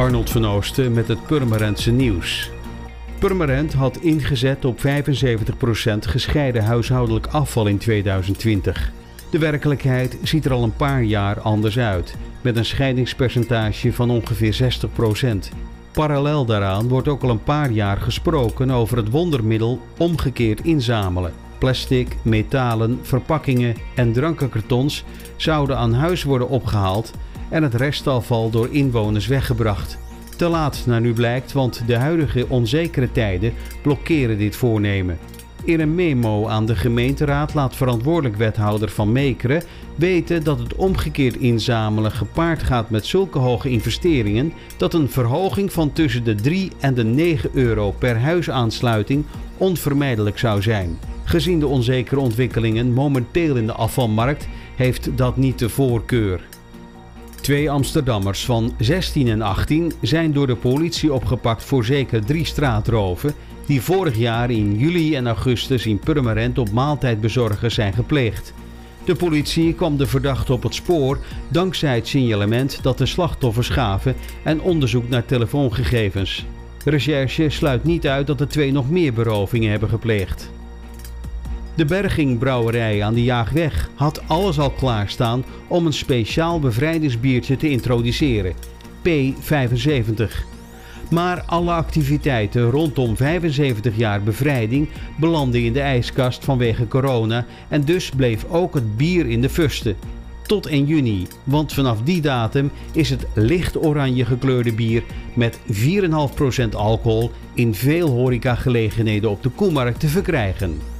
Arnold van Oosten met het Purmerendse nieuws. Purmerend had ingezet op 75% gescheiden huishoudelijk afval in 2020. De werkelijkheid ziet er al een paar jaar anders uit, met een scheidingspercentage van ongeveer 60%. Parallel daaraan wordt ook al een paar jaar gesproken over het wondermiddel omgekeerd inzamelen. Plastic, metalen, verpakkingen en drankenkartons zouden aan huis worden opgehaald en het restafval door inwoners weggebracht. Te laat naar nu blijkt, want de huidige onzekere tijden blokkeren dit voornemen. In een memo aan de gemeenteraad laat verantwoordelijk wethouder van Meekeren weten dat het omgekeerd inzamelen gepaard gaat met zulke hoge investeringen dat een verhoging van tussen de 3 en de 9 euro per huisaansluiting onvermijdelijk zou zijn. Gezien de onzekere ontwikkelingen momenteel in de afvalmarkt heeft dat niet de voorkeur. Twee Amsterdammers van 16 en 18 zijn door de politie opgepakt voor zeker drie straatroven die vorig jaar in juli en augustus in Purmerend op maaltijdbezorgers zijn gepleegd. De politie kwam de verdachte op het spoor dankzij het signalement dat de slachtoffers gaven en onderzoek naar telefoongegevens. Recherche sluit niet uit dat de twee nog meer berovingen hebben gepleegd. De Bergingbrouwerij aan de Jaagweg had alles al klaarstaan om een speciaal bevrijdingsbiertje te introduceren, P75. Maar alle activiteiten rondom 75 jaar bevrijding belanden in de ijskast vanwege corona en dus bleef ook het bier in de fusten. Tot 1 juni, want vanaf die datum is het licht oranje gekleurde bier met 4,5% alcohol in veel horecagelegenheden op de Koemarkt te verkrijgen.